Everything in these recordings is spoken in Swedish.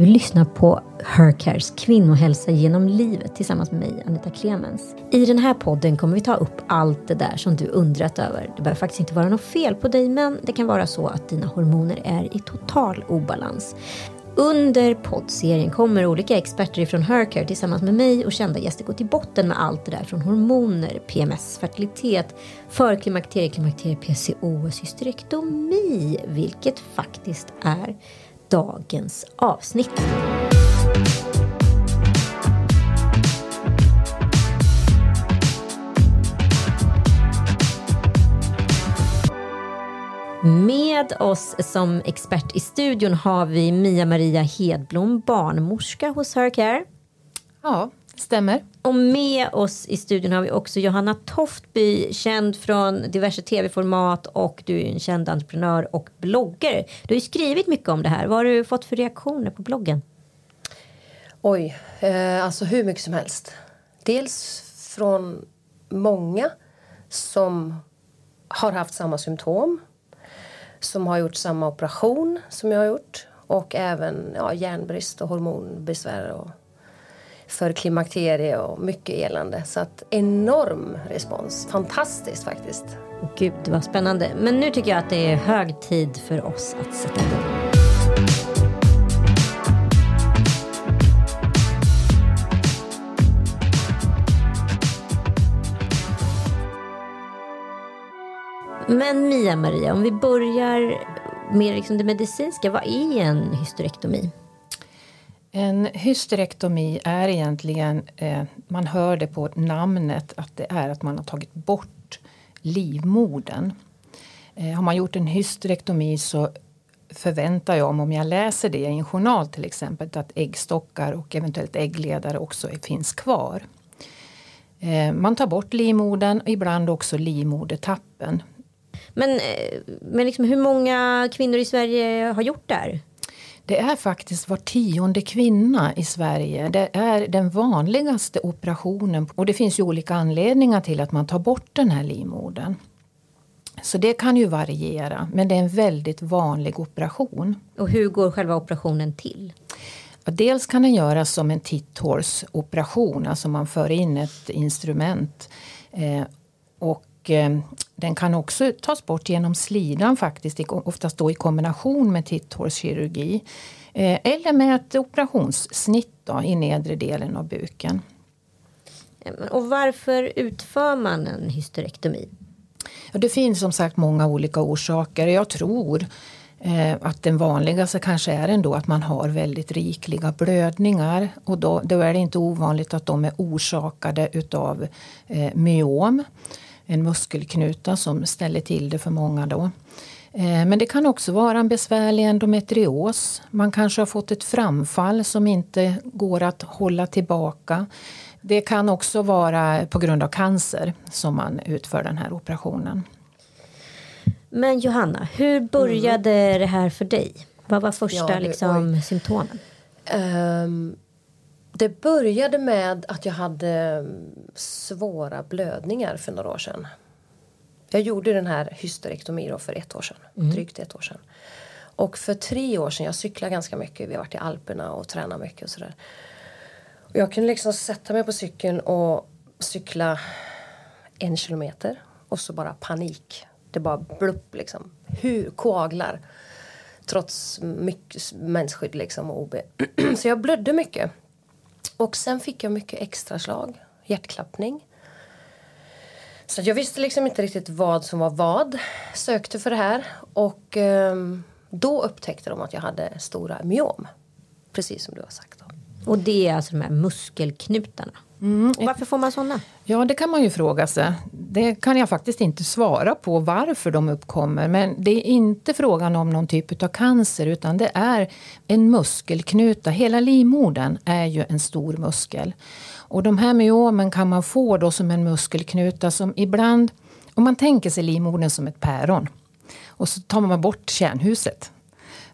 Du lyssnar på Hercares kvinnohälsa genom livet tillsammans med mig, Anita Clemens. I den här podden kommer vi ta upp allt det där som du undrat över. Det behöver faktiskt inte vara något fel på dig, men det kan vara så att dina hormoner är i total obalans. Under poddserien kommer olika experter från Hercare tillsammans med mig och kända gäster gå till botten med allt det där från hormoner, PMS, fertilitet, förklimakterie, klimakterie, PCOS, hysterektomi, vilket faktiskt är dagens avsnitt. Med oss som expert i studion har vi Mia-Maria Hedblom, barnmorska hos Hercare. Ja, stämmer. Och med oss i studion har vi också Johanna Toftby, känd från diverse tv-format och du är en känd entreprenör och bloggare. Du har ju skrivit mycket om det här. Vad har du fått för reaktioner på bloggen? Oj, eh, alltså hur mycket som helst. Dels från många som har haft samma symptom som har gjort samma operation som jag har gjort och även ja, järnbrist och hormonbesvär och för klimakterie och mycket elände. Så att enorm respons. Fantastiskt faktiskt. Gud vad spännande. Men nu tycker jag att det är hög tid för oss att sätta igång. Men Mia-Maria, om vi börjar med liksom det medicinska. Vad är en hysterektomi? En hysterektomi är egentligen, eh, man hör det på namnet, att det är att man har tagit bort livmodern. Eh, har man gjort en hysterektomi så förväntar jag mig, om jag läser det i en journal till exempel, att äggstockar och eventuellt äggledare också finns kvar. Eh, man tar bort livmodern och ibland också livmodertappen. Men, eh, men liksom, hur många kvinnor i Sverige har gjort det här? Det är faktiskt var tionde kvinna i Sverige. Det är den vanligaste operationen. Och det finns ju olika anledningar till att man tar bort den här livmodern. Så det kan ju variera, men det är en väldigt vanlig operation. Och hur går själva operationen till? Dels kan den göras som en titthålsoperation, alltså man för in ett instrument. Eh, och eh, den kan också tas bort genom slidan faktiskt, oftast då i kombination med titthålskirurgi. Eh, eller med ett operationssnitt då, i nedre delen av buken. Och varför utför man en hysterektomi? Ja, det finns som sagt många olika orsaker. Jag tror eh, att den vanligaste kanske är ändå att man har väldigt rikliga blödningar. Och då, då är det inte ovanligt att de är orsakade utav eh, myom en muskelknuta som ställer till det för många. Då. Eh, men det kan också vara en besvärlig endometrios. Man kanske har fått ett framfall som inte går att hålla tillbaka. Det kan också vara på grund av cancer som man utför den här operationen. Men Johanna, hur började mm. det här för dig? Vad var första ja, det, liksom, symptomen? Um, det började med att jag hade mm, svåra blödningar för några år sedan. Jag gjorde den här hysterektomin för ett år sedan, mm. drygt ett år sedan. Och för tre år sedan, jag cyklar ganska mycket, vi har varit i Alperna och tränat mycket och sådär. Och jag kunde liksom sätta mig på cykeln och cykla en kilometer och så bara panik. Det bara blupp liksom. Hur koaglar. Trots mycket mensskydd liksom och OB. så jag blödde mycket. Och sen fick jag mycket extra slag, hjärtklappning. Så jag visste liksom inte riktigt vad som var vad. Sökte för det här och eh, då upptäckte de att jag hade stora myom. Precis som du har sagt. Då. Och det är alltså de här muskelknutarna? Mm. Varför får man sådana? Ja, det kan man ju fråga sig. Det kan jag faktiskt inte svara på varför de uppkommer. Men det är inte frågan om någon typ av cancer utan det är en muskelknuta. Hela livmodern är ju en stor muskel. Och de här myomen kan man få då som en muskelknuta som ibland, om man tänker sig livmodern som ett päron och så tar man bort kärnhuset.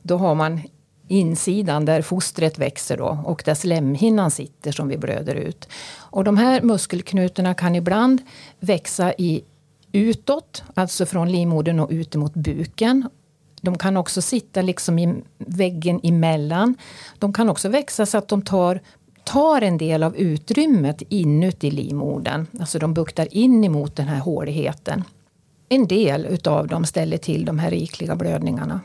Då har man insidan där fostret växer då, och där slemhinnan sitter som vi blöder ut. Och de här muskelknutorna kan ibland växa i utåt, alltså från livmodern och ut mot buken. De kan också sitta liksom i väggen emellan. De kan också växa så att de tar tar en del av utrymmet inuti livmodern. Alltså de buktar in emot den här håligheten. En del utav dem ställer till de här rikliga blödningarna.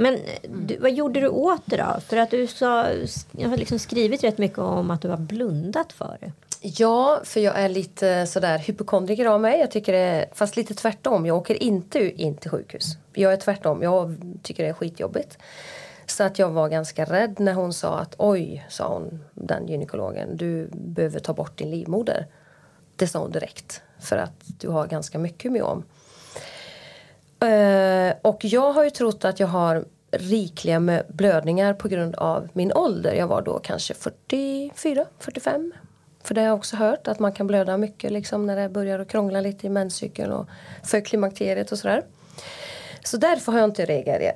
Men du, vad gjorde du åt det då? För att du sa, jag har liksom skrivit rätt mycket om att du har blundat för det. Ja, för jag är lite sådär hypokondriker av mig. Jag tycker det, fast lite tvärtom. Jag åker inte in till sjukhus. Jag är tvärtom. Jag tycker det är skitjobbigt. Så att jag var ganska rädd när hon sa att oj, sa hon, den gynekologen, du behöver ta bort din livmoder. Det sa hon direkt, för att du har ganska mycket myom. Eh, och jag har ju trott att jag har rikliga med blödningar på grund av min ålder. Jag var då kanske 44, 45. För det har jag också hört, att man kan blöda mycket liksom när det börjar att krångla lite i menscykeln och för klimakteriet och sådär. Så därför har jag inte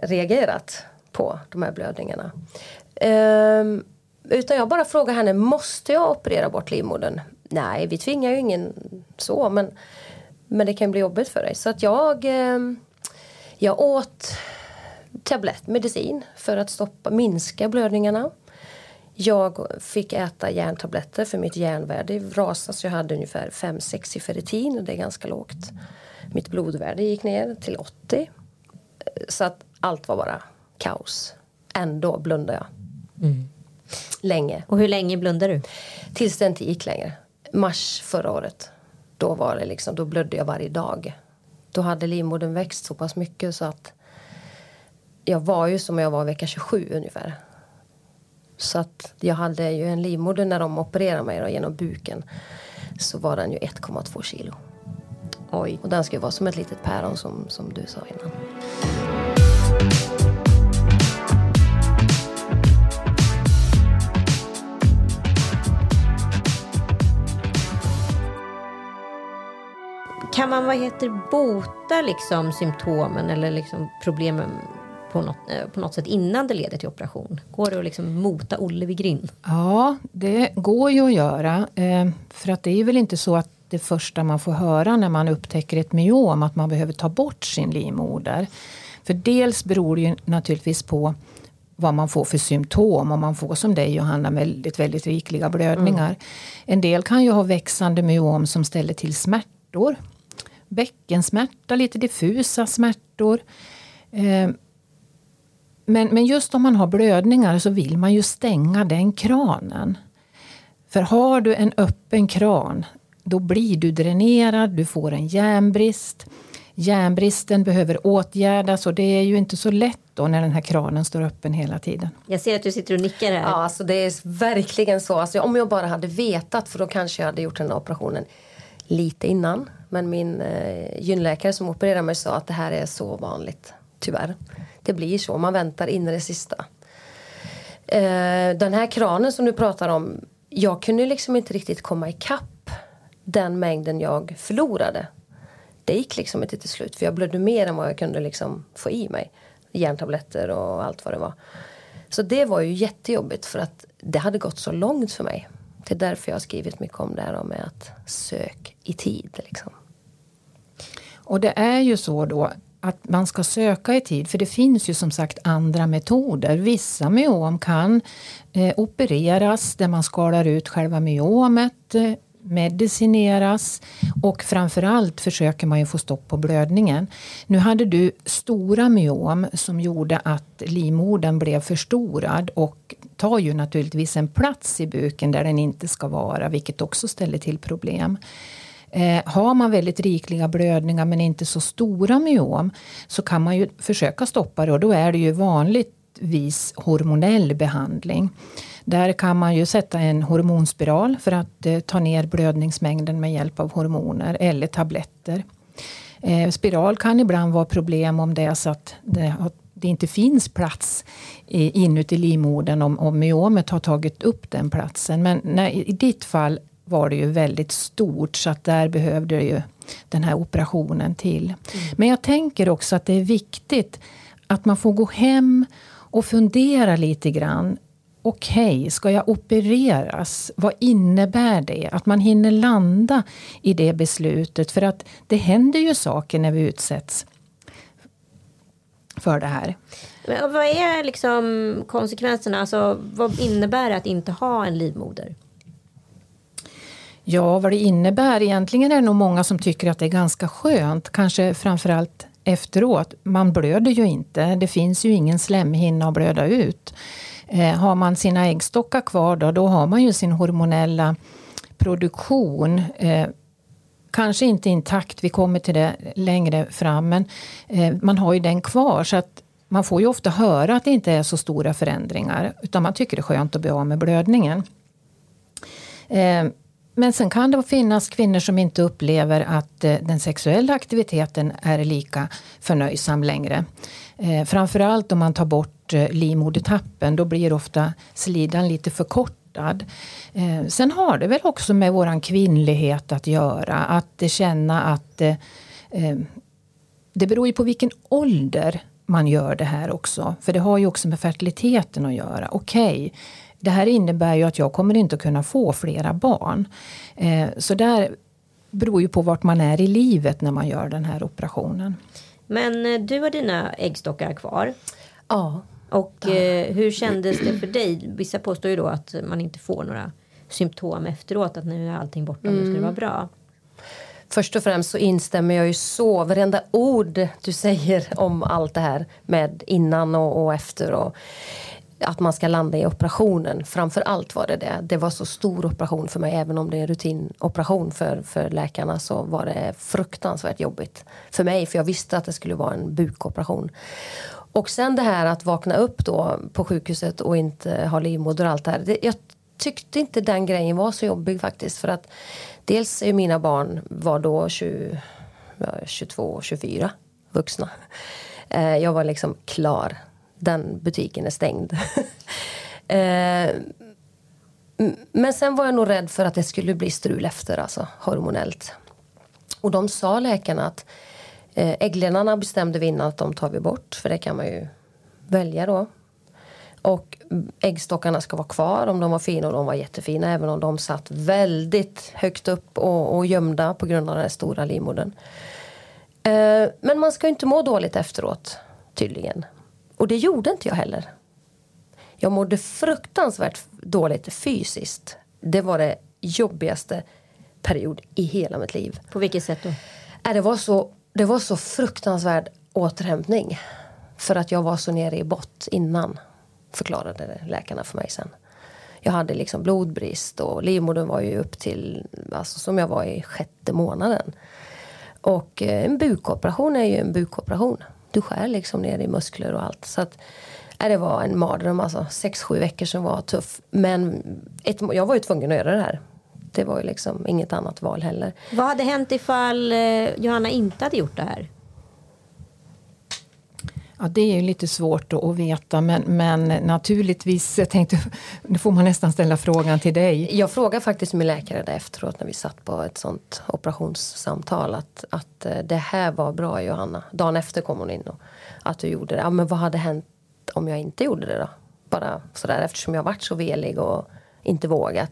reagerat på de här blödningarna. Ehm, utan jag bara frågar henne, måste jag operera bort livmodern? Nej, vi tvingar ju ingen så, men, men det kan bli jobbigt för dig. Så att jag, eh, jag åt tablett, medicin för att stoppa, minska blödningarna. Jag fick äta järntabletter för mitt järnvärde rasade så jag hade ungefär 5-6 i ferritin och det är ganska lågt. Mitt blodvärde gick ner till 80. Så att allt var bara kaos. Ändå blundade jag. Mm. Länge. Och hur länge blundade du? Tills det inte gick längre. Mars förra året. Då var det liksom, då blödde jag varje dag. Då hade livmodern växt så pass mycket så att jag var ju som jag var vecka 27 ungefär. Så att jag hade ju en livmoder när de opererade mig då, genom buken. Så var den ju 1,2 kilo. Oj. Och den ska ju vara som ett litet päron som, som du sa innan. Kan man vad heter, bota liksom symptomen eller liksom problemen på något, eh, på något sätt innan det leder till operation? Går det att liksom mota Olle vid grind? Ja, det går ju att göra. Eh, för att det är väl inte så att det första man får höra när man upptäcker ett myom att man behöver ta bort sin livmoder. För dels beror det ju naturligtvis på vad man får för symptom. Om man får som dig Johanna väldigt, väldigt rikliga blödningar. Mm. En del kan ju ha växande myom som ställer till smärtor bäckensmärta, lite diffusa smärtor. Eh, men, men just om man har blödningar så vill man ju stänga den kranen. För har du en öppen kran då blir du dränerad, du får en järnbrist. Järnbristen behöver åtgärdas och det är ju inte så lätt då när den här kranen står öppen hela tiden. Jag ser att du sitter och nickar här. Ja, alltså det är verkligen så. Alltså, om jag bara hade vetat för då kanske jag hade gjort den här operationen lite innan. Men min eh, gynläkare som opererade mig sa att det här är så vanligt, tyvärr. Det blir så, man väntar in i det sista. Eh, den här kranen som du pratar om, jag kunde liksom inte riktigt komma ikapp den mängden jag förlorade. Det gick liksom inte till slut för jag blödde mer än vad jag kunde liksom få i mig. Järntabletter och allt vad det var. Så det var ju jättejobbigt för att det hade gått så långt för mig. Det är därför jag har skrivit mycket om det här med att sök i tid. Liksom. Och det är ju så då att man ska söka i tid, för det finns ju som sagt andra metoder. Vissa myom kan eh, opereras där man skalar ut själva myomet, eh, medicineras och framförallt försöker man ju få stopp på blödningen. Nu hade du stora myom som gjorde att livmodern blev förstorad och tar ju naturligtvis en plats i buken där den inte ska vara, vilket också ställer till problem. Eh, har man väldigt rikliga blödningar men inte så stora myom så kan man ju försöka stoppa det och då är det ju vanligtvis hormonell behandling. Där kan man ju sätta en hormonspiral för att eh, ta ner blödningsmängden med hjälp av hormoner eller tabletter. Eh, spiral kan ibland vara problem om det är så att det, det inte finns plats inuti livmodern om, om myomet har tagit upp den platsen. Men när, i ditt fall var det ju väldigt stort så att där behövde det ju den här operationen till. Mm. Men jag tänker också att det är viktigt att man får gå hem och fundera lite grann. Okej, okay, ska jag opereras? Vad innebär det? Att man hinner landa i det beslutet. För att det händer ju saker när vi utsätts för det här. Men vad är liksom konsekvenserna? Alltså, vad innebär det att inte ha en livmoder? Ja, vad det innebär egentligen är det nog många som tycker att det är ganska skönt. Kanske framförallt efteråt. Man blöder ju inte. Det finns ju ingen slemhinna att blöda ut. Eh, har man sina äggstockar kvar då, då har man ju sin hormonella produktion. Eh, kanske inte intakt, vi kommer till det längre fram, men eh, man har ju den kvar. Så att man får ju ofta höra att det inte är så stora förändringar, utan man tycker det är skönt att bli av med blödningen. Eh, men sen kan det finnas kvinnor som inte upplever att eh, den sexuella aktiviteten är lika förnöjsam längre. Eh, framförallt om man tar bort eh, livmodertappen, då blir ofta slidan lite för kort förkortad. Sen har det väl också med våran kvinnlighet att göra, att känna att det beror ju på vilken ålder man gör det här också. För det har ju också med fertiliteten att göra. Okej, okay, det här innebär ju att jag kommer inte att kunna få flera barn. Eh, så där beror ju på vart man är i livet när man gör den här operationen. Men eh, du har dina äggstockar kvar. Ja. Och eh, hur kändes det för dig? Vissa påstår ju då att man inte får några symptom efteråt. Att nu är allting borta och nu ska det vara bra. Först och främst så instämmer jag ju så varenda ord du säger om allt det här med innan och, och efter. Och att man ska landa i operationen. Framför allt var det det. Det var så stor operation för mig. Även om det är en rutinoperation för, för läkarna så var det fruktansvärt jobbigt för mig. För jag visste att det skulle vara en bukoperation. Och sen det här att vakna upp då på sjukhuset och inte ha livmoder och allt det här. Det, jag tyckte inte den grejen var så jobbig faktiskt. För att dels är mina barn var då 20, 22 24 vuxna. Eh, jag var liksom klar den butiken är stängd. Eh, men sen var jag nog rädd för att det skulle bli strul efter, alltså hormonellt. Och de sa läkarna att ägglenarna bestämde vi innan att de tar vi bort, för det kan man ju välja då. Och äggstockarna ska vara kvar om de var fina och de var jättefina även om de satt väldigt högt upp och, och gömda på grund av den stora livmodern. Eh, men man ska inte må dåligt efteråt tydligen. Och det gjorde inte jag heller. Jag mådde fruktansvärt dåligt fysiskt. Det var det jobbigaste period i hela mitt liv. På vilket sätt då? Äh, det var så, det var så fruktansvärd återhämtning. För att jag var så nere i bott innan, förklarade läkarna för mig sen. Jag hade liksom blodbrist och livmodern var ju upp till, alltså som jag var i sjätte månaden. Och eh, en bukoperation är ju en bukoperation du skär liksom ner i muskler och allt. Så att, äh, det var en mardröm alltså. Sex, sju veckor som var tuff. Men ett, jag var ju tvungen att göra det här. Det var ju liksom inget annat val heller. Vad hade hänt ifall eh, Johanna inte hade gjort det här? Ja, det är ju lite svårt att veta men, men naturligtvis, jag tänkte, nu får man nästan ställa frågan till dig. Jag frågade faktiskt min läkare där efteråt när vi satt på ett sånt operationssamtal att, att eh, det här var bra Johanna. Dagen efter kom hon in och att du gjorde det. Ja, men vad hade hänt om jag inte gjorde det då? Bara sådär eftersom jag varit så velig och inte vågat.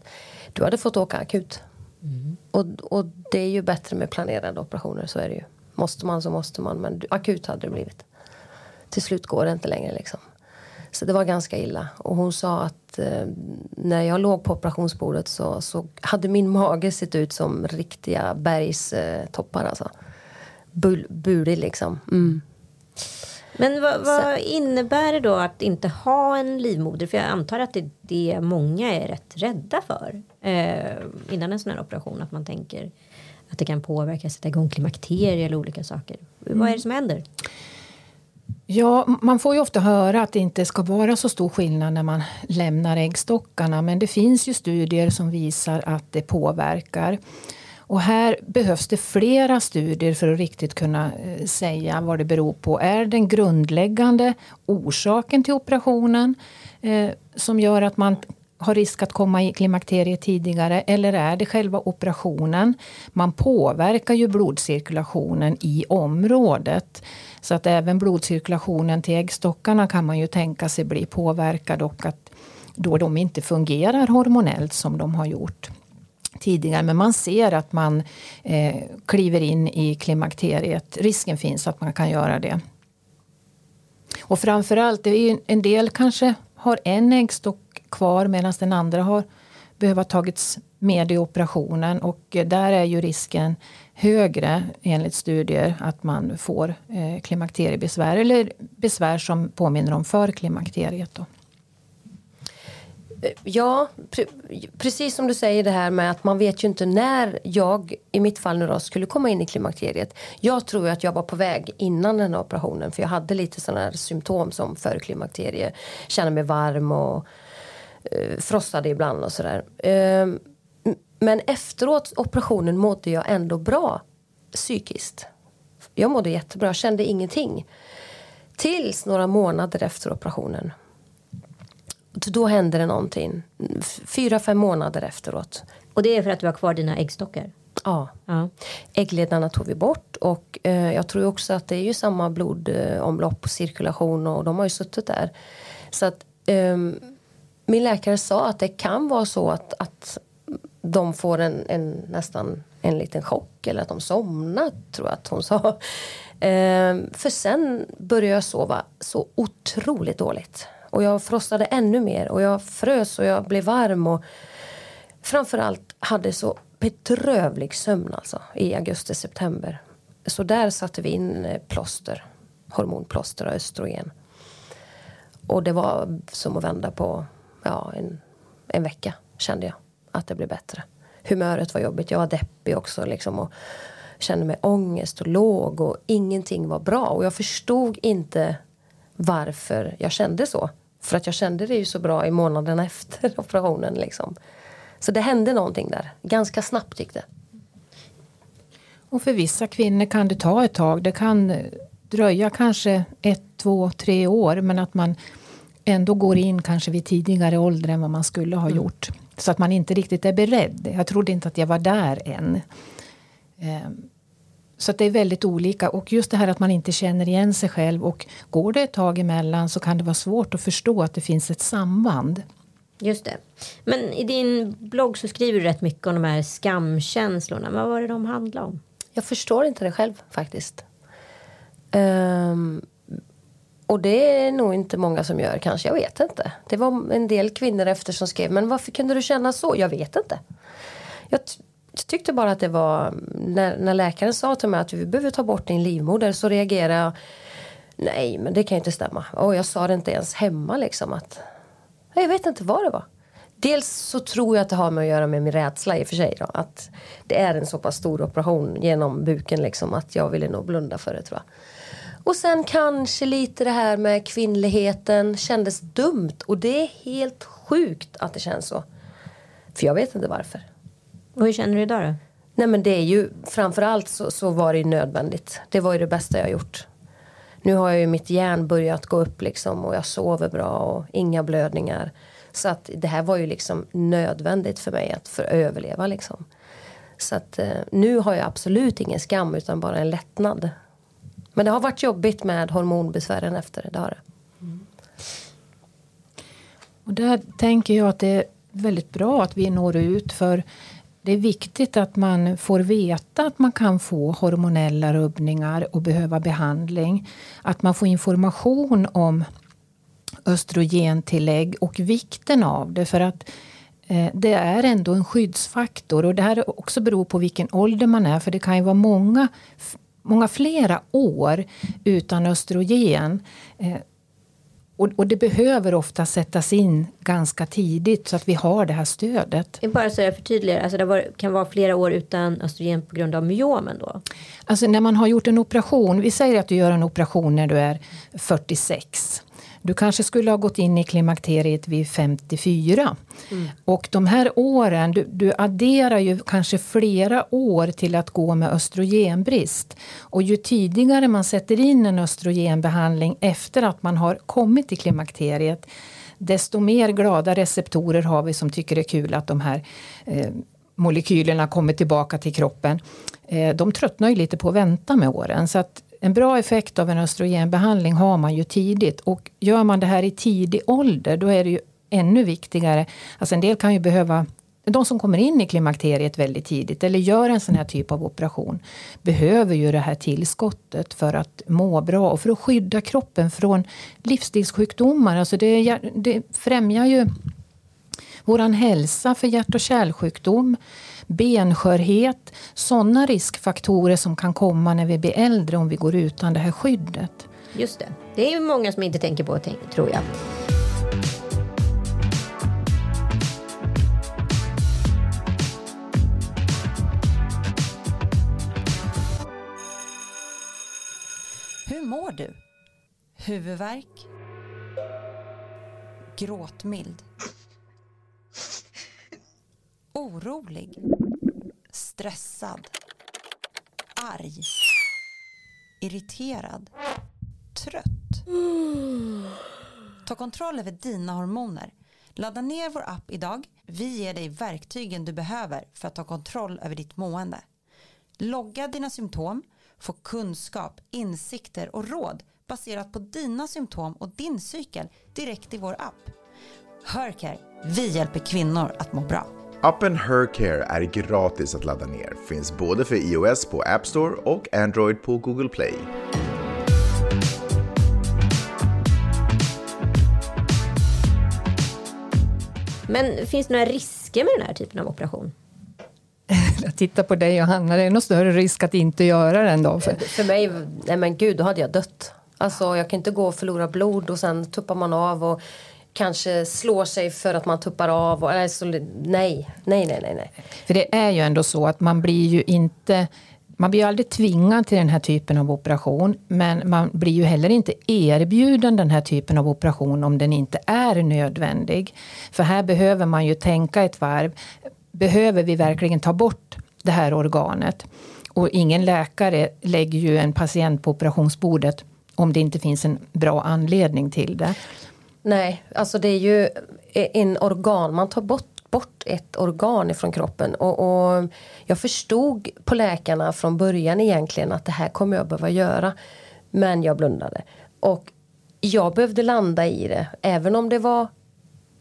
Du hade fått åka akut. Mm. Och, och det är ju bättre med planerade operationer, så är det ju. Måste man så måste man, men akut hade det blivit till slut går det inte längre liksom. Så det var ganska illa. Och hon sa att eh, när jag låg på operationsbordet så, så hade min mage sett ut som riktiga bergstoppar. Eh, alltså. Bul, bulig liksom. Mm. Men vad, vad innebär det då att inte ha en livmoder? För jag antar att det är det många är rätt rädda för eh, innan en sån här operation. Att man tänker att det kan påverka, sätta igång klimakterier eller olika saker. Mm. Vad är det som händer? Ja, man får ju ofta höra att det inte ska vara så stor skillnad när man lämnar äggstockarna. Men det finns ju studier som visar att det påverkar. Och här behövs det flera studier för att riktigt kunna eh, säga vad det beror på. Är den grundläggande orsaken till operationen eh, som gör att man har risk att komma i klimakteriet tidigare eller är det själva operationen? Man påverkar ju blodcirkulationen i området. Så att även blodcirkulationen till äggstockarna kan man ju tänka sig bli påverkad och att då de inte fungerar hormonellt som de har gjort tidigare. Men man ser att man eh, kliver in i klimakteriet. Risken finns att man kan göra det. Och framförallt, det är en del kanske har en äggstock kvar medan den andra har behövt tagits med i operationen och där är ju risken högre enligt studier att man får eh, klimakteriebesvär eller besvär som påminner om förklimakteriet. Då. Eh, ja, pre precis som du säger det här med att man vet ju inte när jag, i mitt fall nu då, skulle komma in i klimakteriet. Jag tror att jag var på väg innan den här operationen för jag hade lite sådana här symptom som förklimakterie. Kände mig varm och eh, frossade ibland och sådär. Eh, men efteråt operationen mådde jag ändå bra psykiskt. Jag mådde jättebra, kände ingenting. Tills några månader efter operationen. Då hände det någonting. Fyra, fem månader efteråt. Och det är för att du har kvar dina äggstockar? Ja. ja. Äggledarna tog vi bort och eh, jag tror också att det är ju samma blodomlopp och cirkulation och de har ju suttit där. Så att eh, min läkare sa att det kan vara så att, att de får en, en, nästan en liten chock eller att de somnar, tror jag att hon sa. Eh, för sen började jag sova så otroligt dåligt. Och jag frostade ännu mer och jag frös och jag blev varm och framförallt hade så bedrövlig sömn alltså i augusti-september. Så där satte vi in eh, plåster, hormonplåster och östrogen. Och det var som att vända på ja, en, en vecka kände jag att det blev bättre. Humöret var jobbigt, jag var deppig också liksom och kände mig ångest och låg och ingenting var bra. Och jag förstod inte varför jag kände så. För att jag kände det ju så bra i månaderna efter operationen. Liksom. Så det hände någonting där. Ganska snabbt gick det. Och för vissa kvinnor kan det ta ett tag. Det kan dröja kanske ett, två, tre år men att man ändå går in kanske vid tidigare ålder än vad man skulle ha mm. gjort. Så att man inte riktigt är beredd. Jag trodde inte att jag var där än. Så det är väldigt olika. Och just det här att man inte känner igen sig själv. Och går det ett tag emellan så kan det vara svårt att förstå att det finns ett samband. Just det. Men i din blogg så skriver du rätt mycket om de här skamkänslorna. Vad var det de handlade om? Jag förstår inte det själv faktiskt. Um, och det är nog inte många som gör kanske, jag vet inte. Det var en del kvinnor efter som skrev, men varför kunde du känna så? Jag vet inte. Jag tyckte bara att det var, när, när läkaren sa till mig att vi behöver ta bort din livmoder så reagerade jag, nej men det kan ju inte stämma. Och jag sa det inte ens hemma liksom att, jag vet inte vad det var. Dels så tror jag att det har med att göra med min rädsla i och för sig då, Att det är en så pass stor operation genom buken liksom att jag ville nog blunda för det tror jag. Och sen kanske lite det här med kvinnligheten kändes dumt och det är helt sjukt att det känns så. För jag vet inte varför. Och hur känner du idag då? Nej men det är ju framförallt så, så var det ju nödvändigt. Det var ju det bästa jag gjort. Nu har jag ju mitt hjärn börjat gå upp liksom och jag sover bra och inga blödningar. Så att det här var ju liksom nödvändigt för mig att för överleva liksom. Så att eh, nu har jag absolut ingen skam utan bara en lättnad. Men det har varit jobbigt med hormonbesvären efter det, det. Mm. Och där tänker jag att det är väldigt bra att vi når ut för det är viktigt att man får veta att man kan få hormonella rubbningar och behöva behandling. Att man får information om östrogentillägg och vikten av det. För att eh, det är ändå en skyddsfaktor och det här också beror på vilken ålder man är. För det kan ju vara många, många flera år utan östrogen. Eh, och, och, det behöver ofta sättas in ganska tidigt så att vi har det här stödet. Bara så jag förtydligar, alltså det var, kan vara flera år utan östrogen på grund av myomen då? Alltså när man har gjort en operation, vi säger att du gör en operation när du är 46. Du kanske skulle ha gått in i klimakteriet vid 54. Mm. Och de här åren, du, du, adderar ju kanske flera år till att gå med östrogenbrist. Och ju tidigare man sätter in en östrogenbehandling efter att man har kommit till klimakteriet desto mer glada receptorer har vi som tycker det är kul att de här eh, molekylerna kommer tillbaka till kroppen. Eh, de tröttnar ju lite på att vänta med åren. Så att en bra effekt av en östrogenbehandling har man ju tidigt. Och gör man det här i tidig ålder då är det ju ännu viktigare. Alltså en del kan ju behöva de som kommer in i klimakteriet väldigt tidigt eller gör en sån här typ av operation behöver ju det här tillskottet för att må bra och för att skydda kroppen från livsstilssjukdomar. Alltså det, det främjar ju våran hälsa för hjärt och kärlsjukdom, benskörhet, sådana riskfaktorer som kan komma när vi blir äldre om vi går utan det här skyddet. Just det. Det är ju många som inte tänker på, tror jag. Hur mår du? Huvudvärk? Gråtmild? Orolig? Stressad? Arg? Irriterad? Trött? Ta kontroll över dina hormoner. Ladda ner vår app idag. Vi ger dig verktygen du behöver för att ta kontroll över ditt mående. Logga dina symptom få kunskap, insikter och råd baserat på dina symptom och din cykel direkt i vår app. Hörcare. vi hjälper kvinnor att må bra. Appen Hercare är gratis att ladda ner. Finns både för iOS på App Store och Android på Google Play. Men finns det några risker med den här typen av operation? Jag tittar på dig och Hanna, det är nog större risk att inte göra den då. För, för mig, nej men gud, då hade jag dött. Alltså jag kan inte gå och förlora blod och sen tuppar man av och kanske slår sig för att man tuppar av. Och, alltså, nej, nej, nej, nej, nej. För det är ju ändå så att man blir ju inte man blir ju aldrig tvingad till den här typen av operation men man blir ju heller inte erbjuden den här typen av operation om den inte är nödvändig. För här behöver man ju tänka ett varv behöver vi verkligen ta bort det här organet? Och ingen läkare lägger ju en patient på operationsbordet om det inte finns en bra anledning till det. Nej, alltså det är ju e- en organ, man tar bort bort ett organ ifrån kroppen. Och, och, jag förstod på läkarna från början egentligen att det här kommer jag behöva göra. Men jag blundade. Och jag behövde landa i det. Även om det var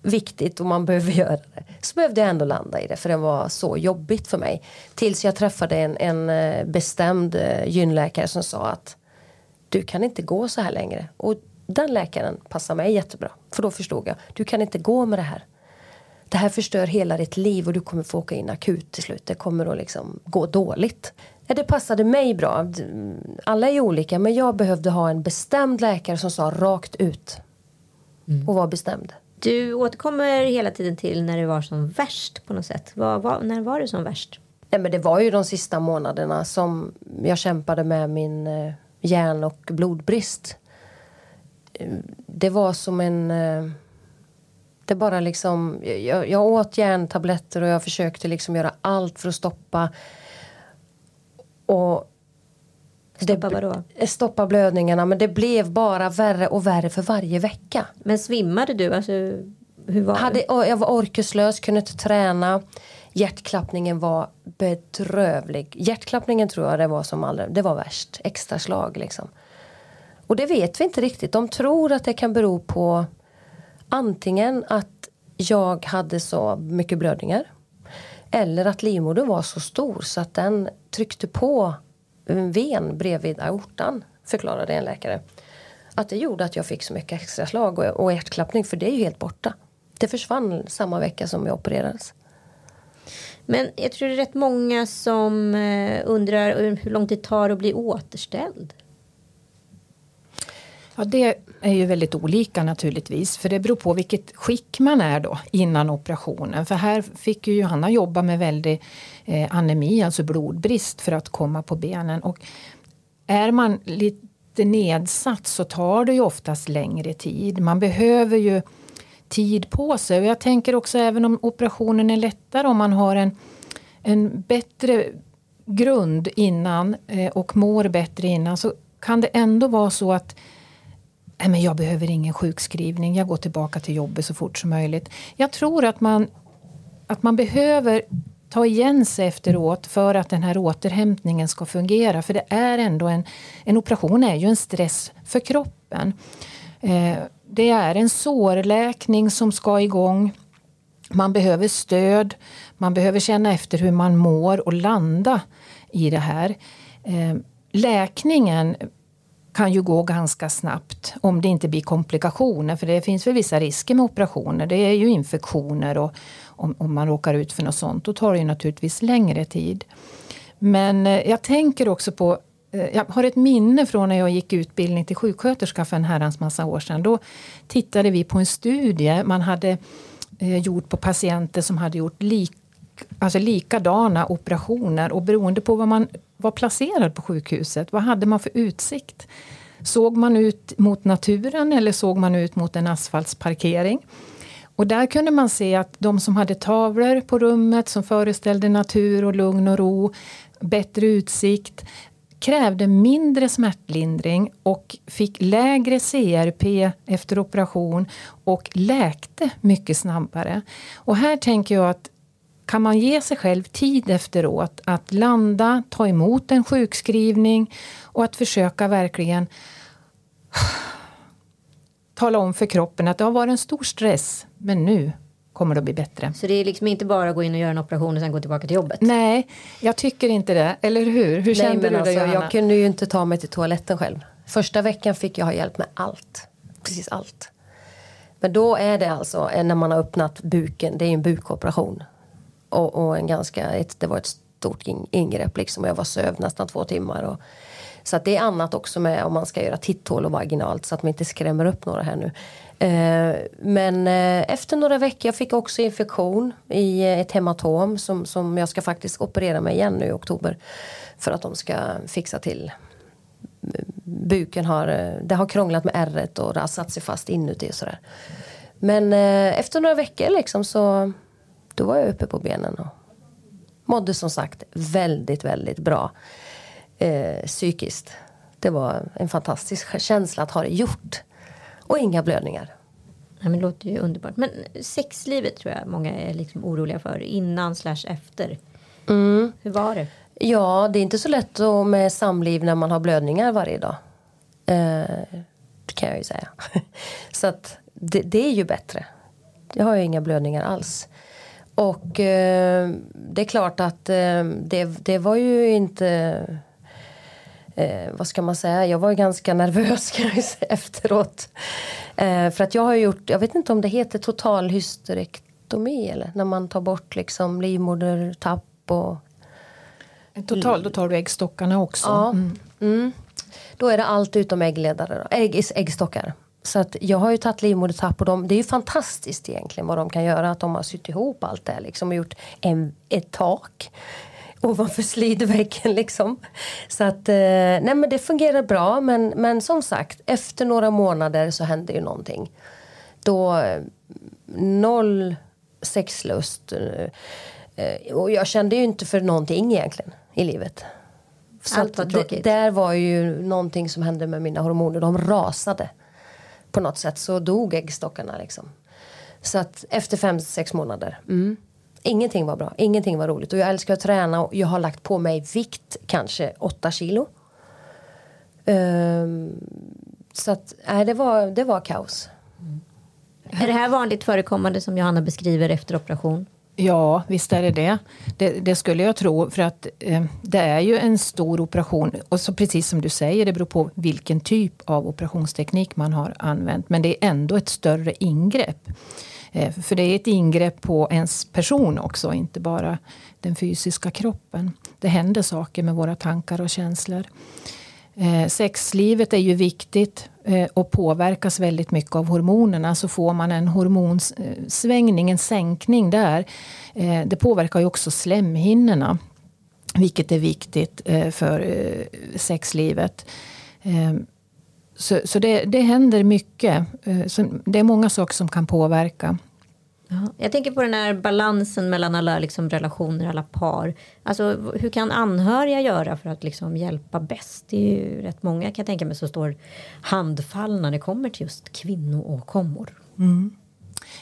viktigt och man behöver göra det. Så behövde jag ändå landa i det för det var så jobbigt för mig. Tills jag träffade en, en eh, bestämd eh, gynläkare som sa att du kan inte gå så här längre. Och den läkaren passar mig jättebra. För då förstod jag, du kan inte gå med det här. Det här förstör hela ditt liv och du kommer få åka in akut till slut. Det kommer att liksom gå dåligt. Ja, det passade mig bra. Alla är olika men jag behövde ha en bestämd läkare som sa rakt ut. Mm. Och var bestämd. Du återkommer hela tiden till när det var som värst på något sätt. Var, var, när var det som värst? Nej, men det var ju de sista månaderna som jag kämpade med min eh, järn och blodbrist. Det var som en... Eh, det bara liksom... Jag, jag åt järntabletter och jag försökte liksom göra allt för att stoppa. Och Stoppa vadå? Stoppa blödningarna men det blev bara värre och värre för varje vecka. Men svimmade du? Alltså, hur var Hade, jag var orkeslös, kunde inte träna. Hjärtklappningen var bedrövlig. Hjärtklappningen tror jag det var som allra, det var värst. Extra slag liksom. Och det vet vi inte riktigt. De tror att det kan bero på antingen att jag hade så mycket blödningar. Eller att livmodern var så stor så att den tryckte på en ven bredvid aortan, förklarade en läkare. Att det gjorde att jag fick så mycket extra slag och, och hjärtklappning, för det är ju helt borta. Det försvann samma vecka som jag opererades. Men jag tror det är rätt många som eh, undrar hur lång tid det tar att bli återställd. Ja, det är ju väldigt olika naturligtvis. För det beror på vilket skick man är då innan operationen. För här fick ju Johanna jobba med väldigt eh, anemi, alltså blodbrist för att komma på benen. Och är man lite nedsatt så tar det ju oftast längre tid. Man behöver ju tid på sig. Och jag tänker också även om operationen är lättare om man har en, en bättre grund innan eh, och mår bättre innan så kan det ändå vara så att Nej, men jag behöver ingen sjukskrivning, jag går tillbaka till jobbet så fort som möjligt. Jag tror att man, att man behöver ta igen sig efteråt för att den här återhämtningen ska fungera. För det är ändå en, en operation är ju en stress för kroppen. Eh, det är en sårläkning som ska igång. Man behöver stöd, man behöver känna efter hur man mår och landa i det här. Eh, läkningen kan ju gå ganska snabbt om det inte blir komplikationer. För det finns väl vissa risker med operationer. Det är ju infektioner och om, om man råkar ut för något sånt. Då tar det ju naturligtvis längre tid. Men eh, jag tänker också på eh, jag har ett minne från när jag gick utbildning till sjuksköterska för en herrans massa år sedan. Då tittade vi på en studie man hade eh, gjort på patienter som hade gjort lik, alltså likadana operationer och beroende på vad man var placerad på sjukhuset, vad hade man för utsikt? Såg man ut mot naturen eller såg man ut mot en asfaltsparkering? Och där kunde man se att de som hade tavlor på rummet som föreställde natur och lugn och ro, bättre utsikt, krävde mindre smärtlindring och fick lägre CRP efter operation och läkte mycket snabbare. Och här tänker jag att kan man ge sig själv tid efteråt att landa, ta emot en sjukskrivning och att försöka verkligen tala om för kroppen att det har varit en stor stress, men nu kommer det att bli bättre. Så det är liksom inte bara att gå in och göra en operation och sen gå tillbaka till jobbet? Nej, jag tycker inte det. Eller hur? Hur Nej, kände du alltså, det, Jag kunde ju inte ta mig till toaletten själv. Första veckan fick jag ha hjälp med allt. Precis allt. Men då är det alltså när man har öppnat buken, det är en bukoperation. Och, och en ganska, ett, det var ett stort ingrepp liksom och jag var sövd nästan två timmar. Och, så att det är annat också med om man ska göra titthål och vaginalt så att man inte skrämmer upp några här nu. Eh, men eh, efter några veckor, jag fick också infektion i eh, ett hematom som, som jag ska faktiskt operera mig igen nu i oktober. För att de ska fixa till buken har, eh, det har krånglat med ärret och det har satt sig fast inuti och sådär. Men eh, efter några veckor liksom så då var jag uppe på benen och mådde som sagt väldigt, väldigt bra eh, psykiskt. Det var en fantastisk känsla att ha det gjort. Och inga blödningar. Ja, men det låter ju underbart. Men sexlivet tror jag många är liksom oroliga för. Innan slash efter. Mm. Hur var det? Ja, det är inte så lätt med samliv när man har blödningar varje dag. Eh, det kan jag ju säga. så att det, det, är ju bättre. Jag har ju inga blödningar alls. Och eh, det är klart att eh, det, det var ju inte... Eh, vad ska man säga? Jag var ganska nervös kan jag säga, efteråt. Eh, för att jag har gjort, jag vet inte om det heter total hysterektomi eller när man tar bort liksom livmodertapp och... Total, då tar du äggstockarna också. Ja. Mm. Mm. Då är det allt utom äggledare, ägg, äggstockar. Så att jag har ju tagit livmodertapp och de, det är ju fantastiskt egentligen vad de kan göra. Att de har sytt ihop allt det här liksom och gjort en, ett tak ovanför slidväggen liksom. Så att, eh, nej men det fungerar bra men, men som sagt efter några månader så hände ju någonting. Då, eh, noll sexlust. Eh, och jag kände ju inte för någonting egentligen i livet. Så Allt var tråkigt. Där var ju någonting som hände med mina hormoner. De rasade på något sätt så dog äggstockarna liksom. Så att efter fem, sex månader. Mm. Ingenting var bra, ingenting var roligt. Och jag älskar att träna och jag har lagt på mig vikt, kanske åtta kilo. Um, så att, nej, det var, det var kaos. Mm. Är det här vanligt förekommande som Johanna beskriver efter operation? Ja, visst är det det. Det, det skulle jag tro, för att eh, det är ju en stor operation. Och så precis som du säger, det beror på vilken typ av operationsteknik man har använt. Men det är ändå ett större ingrepp. Eh, för det är ett ingrepp på ens person också, inte bara den fysiska kroppen. Det händer saker med våra tankar och känslor. Eh, sexlivet är ju viktigt eh, och påverkas väldigt mycket av hormonerna. Så får man en hormonsvängning, eh, en sänkning där. Eh, det påverkar ju också slemhinnorna. Vilket är viktigt eh, för eh, sexlivet. Eh, så, så det, det händer mycket. Eh, så det är många saker som kan påverka. Jag tänker på den här balansen mellan alla liksom, relationer, alla par. Alltså, hur kan anhöriga göra för att liksom, hjälpa bäst? Det är ju rätt många kan jag tänka mig som står handfallna när det kommer till just kvinnoåkommor. Mm.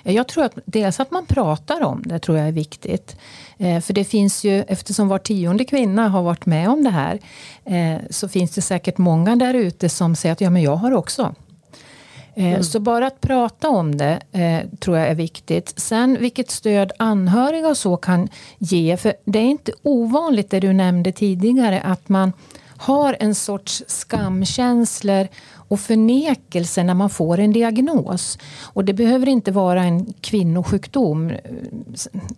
Jag tror att dels att man pratar om det tror jag är viktigt. Eh, för det finns ju, eftersom var tionde kvinna har varit med om det här, eh, så finns det säkert många där ute som säger att ja, men jag har också Mm. Så bara att prata om det eh, tror jag är viktigt. Sen vilket stöd anhöriga och så kan ge. För det är inte ovanligt det du nämnde tidigare att man har en sorts skamkänslor och förnekelse när man får en diagnos. Och det behöver inte vara en kvinnosjukdom.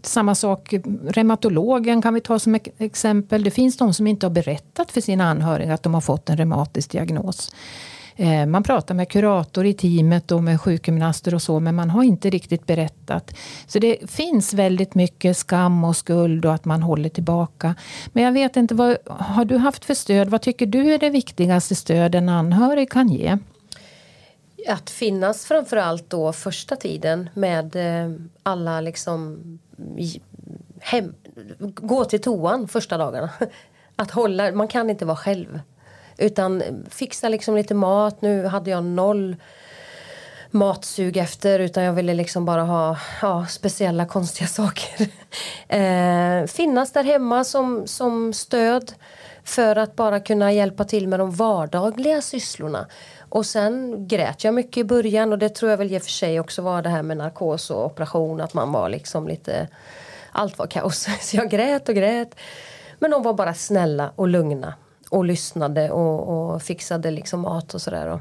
Samma sak, reumatologen kan vi ta som exempel. Det finns de som inte har berättat för sina anhöriga att de har fått en reumatisk diagnos. Eh, man pratar med kurator i teamet och med sjukgymnaster och så men man har inte riktigt berättat. Så det finns väldigt mycket skam och skuld och att man håller tillbaka. Men jag vet inte, vad har du haft för stöd? Vad tycker du är det viktigaste stöd en anhörig kan ge? Att finnas framförallt då första tiden med eh, alla liksom hem, gå till toan första dagarna. Att hålla, man kan inte vara själv. Utan fixa liksom lite mat. Nu hade jag noll matsug efter utan jag ville liksom bara ha ja, speciella konstiga saker. eh, finnas där hemma som, som stöd för att bara kunna hjälpa till med de vardagliga sysslorna. Och sen grät jag mycket i början och det tror jag väl i och för sig också var det här med narkos och operation att man var liksom lite allt var kaos. Så jag grät och grät. Men de var bara snälla och lugna och lyssnade och, och fixade liksom mat och sådär. Och,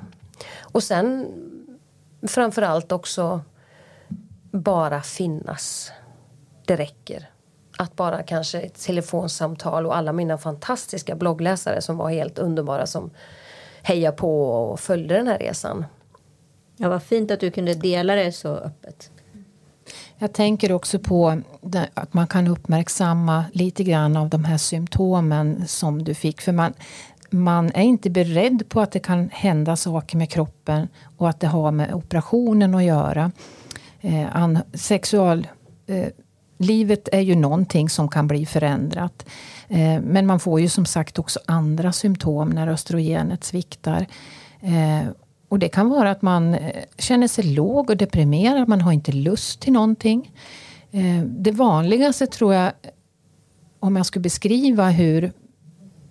och sen framförallt också bara finnas. Det räcker. Att bara kanske ett telefonsamtal och alla mina fantastiska bloggläsare som var helt underbara som hejade på och följde den här resan. Ja, vad fint att du kunde dela det så öppet. Jag tänker också på att man kan uppmärksamma lite grann av de här symptomen som du fick. För man, man är inte beredd på att det kan hända saker med kroppen och att det har med operationen att göra. Eh, an, sexual, eh, livet är ju någonting som kan bli förändrat. Eh, men man får ju som sagt också andra symptom när östrogenet sviktar. Eh, och det kan vara att man eh, känner sig låg och deprimerad, man har inte lust till någonting. Eh, det vanligaste tror jag, om jag skulle beskriva hur,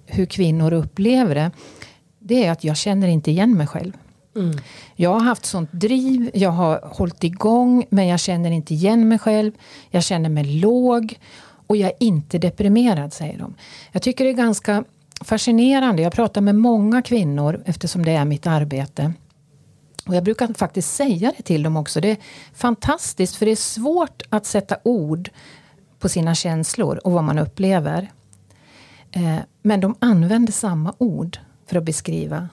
hur kvinnor upplever det, det är att jag känner inte igen mig själv. Mm. Jag har haft sånt driv, jag har hållit igång men jag känner inte igen mig själv. Jag känner mig låg och jag är inte deprimerad, säger de. Jag tycker det är ganska fascinerande. Jag pratar med många kvinnor eftersom det är mitt arbete. Och jag brukar faktiskt säga det till dem också. Det är fantastiskt för det är svårt att sätta ord på sina känslor och vad man upplever. Eh, men de använder samma ord för att beskriva.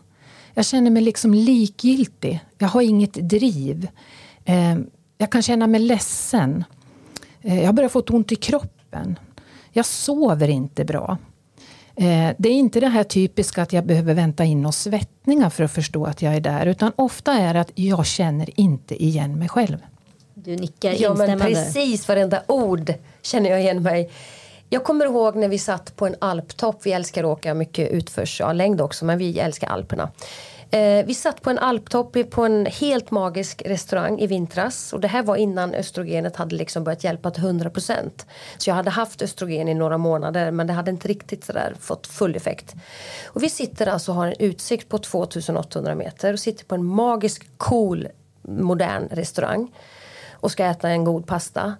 Jag känner mig liksom likgiltig. Jag har inget driv. Eh, jag kan känna mig ledsen. Eh, jag har börjat få ont i kroppen. Jag sover inte bra. Eh, det är inte det här typiska att jag behöver vänta in och svettningar för att förstå att jag är där. Utan ofta är det att jag känner inte igen mig själv. Du nickar Ja men precis varenda ord känner jag igen mig. Jag kommer ihåg när vi satt på en alptopp. Vi älskar att åka mycket utförs, ja längd också men vi älskar Alperna. Eh, vi satt på en alptopp på en helt magisk restaurang i vintras. Och det här var innan östrogenet hade liksom börjat hjälpa till 100%. Så jag hade haft östrogen i några månader men det hade inte riktigt sådär fått full effekt. Och vi sitter alltså och har en utsikt på 2800 meter och sitter på en magisk cool modern restaurang. Och ska äta en god pasta.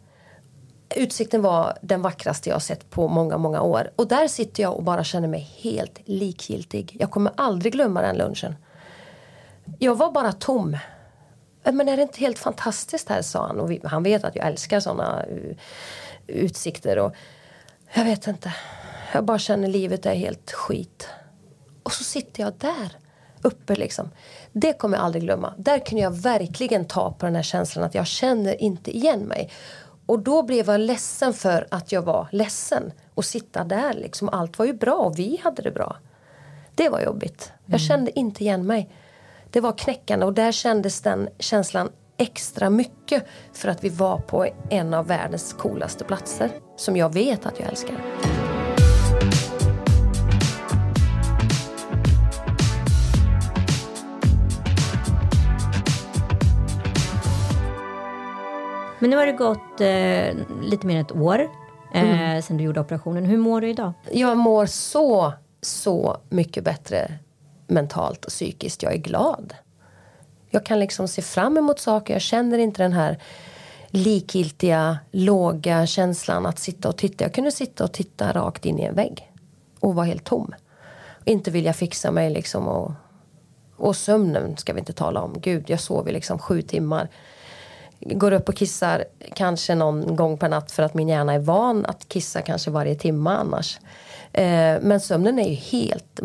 Utsikten var den vackraste jag sett på många, många år. Och där sitter jag och bara känner mig helt likgiltig. Jag kommer aldrig glömma den lunchen. Jag var bara tom. Men är det inte helt fantastiskt här, sa han. Och vi, han vet att jag älskar sådana uh, utsikter. Och jag vet inte. Jag bara känner livet är helt skit. Och så sitter jag där uppe liksom. Det kommer jag aldrig glömma. Där kunde jag verkligen ta på den här känslan att jag känner inte igen mig. Och då blev jag ledsen för att jag var ledsen. Och sitta där liksom. Allt var ju bra och vi hade det bra. Det var jobbigt. Jag mm. kände inte igen mig det var knäckande och där kändes den känslan extra mycket för att vi var på en av världens coolaste platser som jag vet att jag älskar. Men nu har det gått eh, lite mer än ett år eh, mm. sedan du gjorde operationen. Hur mår du idag? Jag mår så, så mycket bättre mentalt och psykiskt. Jag är glad. Jag kan liksom se fram emot saker. Jag känner inte den här likgiltiga, låga känslan att sitta och titta. Jag kunde sitta och titta rakt in i en vägg och vara helt tom. Inte vilja fixa mig liksom och, och sömnen ska vi inte tala om. Gud, jag sov i liksom sju timmar. Går upp och kissar kanske någon gång per natt för att min hjärna är van att kissa kanske varje timme annars. Eh, men sömnen är ju helt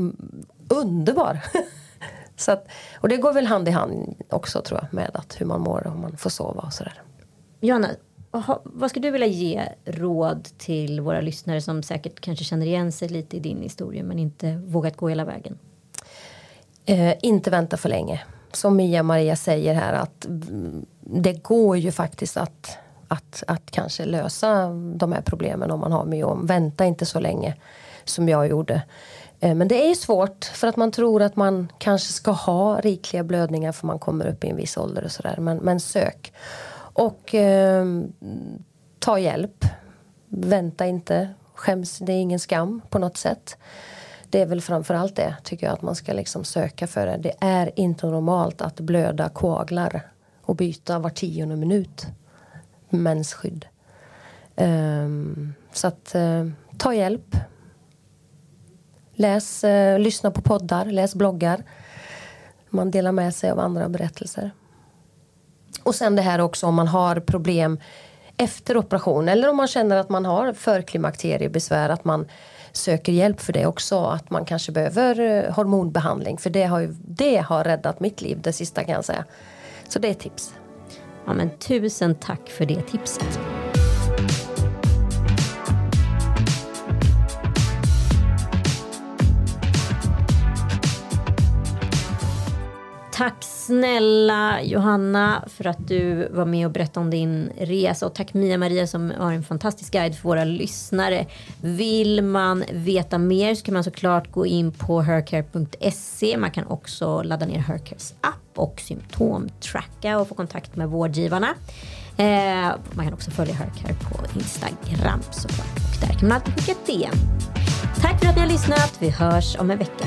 underbar. Så att, och det går väl hand i hand också tror jag med att hur man mår och man får sova och sådär. Johanna, vad skulle du vilja ge råd till våra lyssnare som säkert kanske känner igen sig lite i din historia men inte vågat gå hela vägen? Eh, inte vänta för länge. Som Mia Maria säger här att det går ju faktiskt att, att, att kanske lösa de här problemen om man har myom. Vänta inte så länge som jag gjorde. Eh, men det är svårt för att man tror att man kanske ska ha rikliga blödningar för man kommer upp i en viss ålder och sådär. Men, men sök. Och eh, ta hjälp. Vänta inte. Skäms, det är ingen skam på något sätt. Det är väl framförallt det tycker jag att man ska liksom söka för det. Det är inte normalt att blöda koaglar och byta var tionde minut mensskydd. Um, ehm, så att uh, ta hjälp. Läs, uh, lyssna på poddar, läs bloggar. Man delar med sig av andra berättelser. Och sen det här också om man har problem efter operation eller om man känner att man har förklimakteriebesvär att man söker hjälp för det också. Att man kanske behöver eh, hormonbehandling för det har, ju, det har räddat mitt liv det sista kan jag säga. Så det är ett tips. Ja, men tusen tack för det tipset. Tack snälla Johanna för att du var med och berättade om din resa och tack Mia-Maria som har en fantastisk guide för våra lyssnare. Vill man veta mer så kan man såklart gå in på hercare.se. Man kan också ladda ner Hercares app och symptomtracka och få kontakt med vårdgivarna. Eh, man kan också följa Hercare på Instagram såklart och där kan man alltid skicka ett DM. Tack för att ni har lyssnat. Vi hörs om en vecka.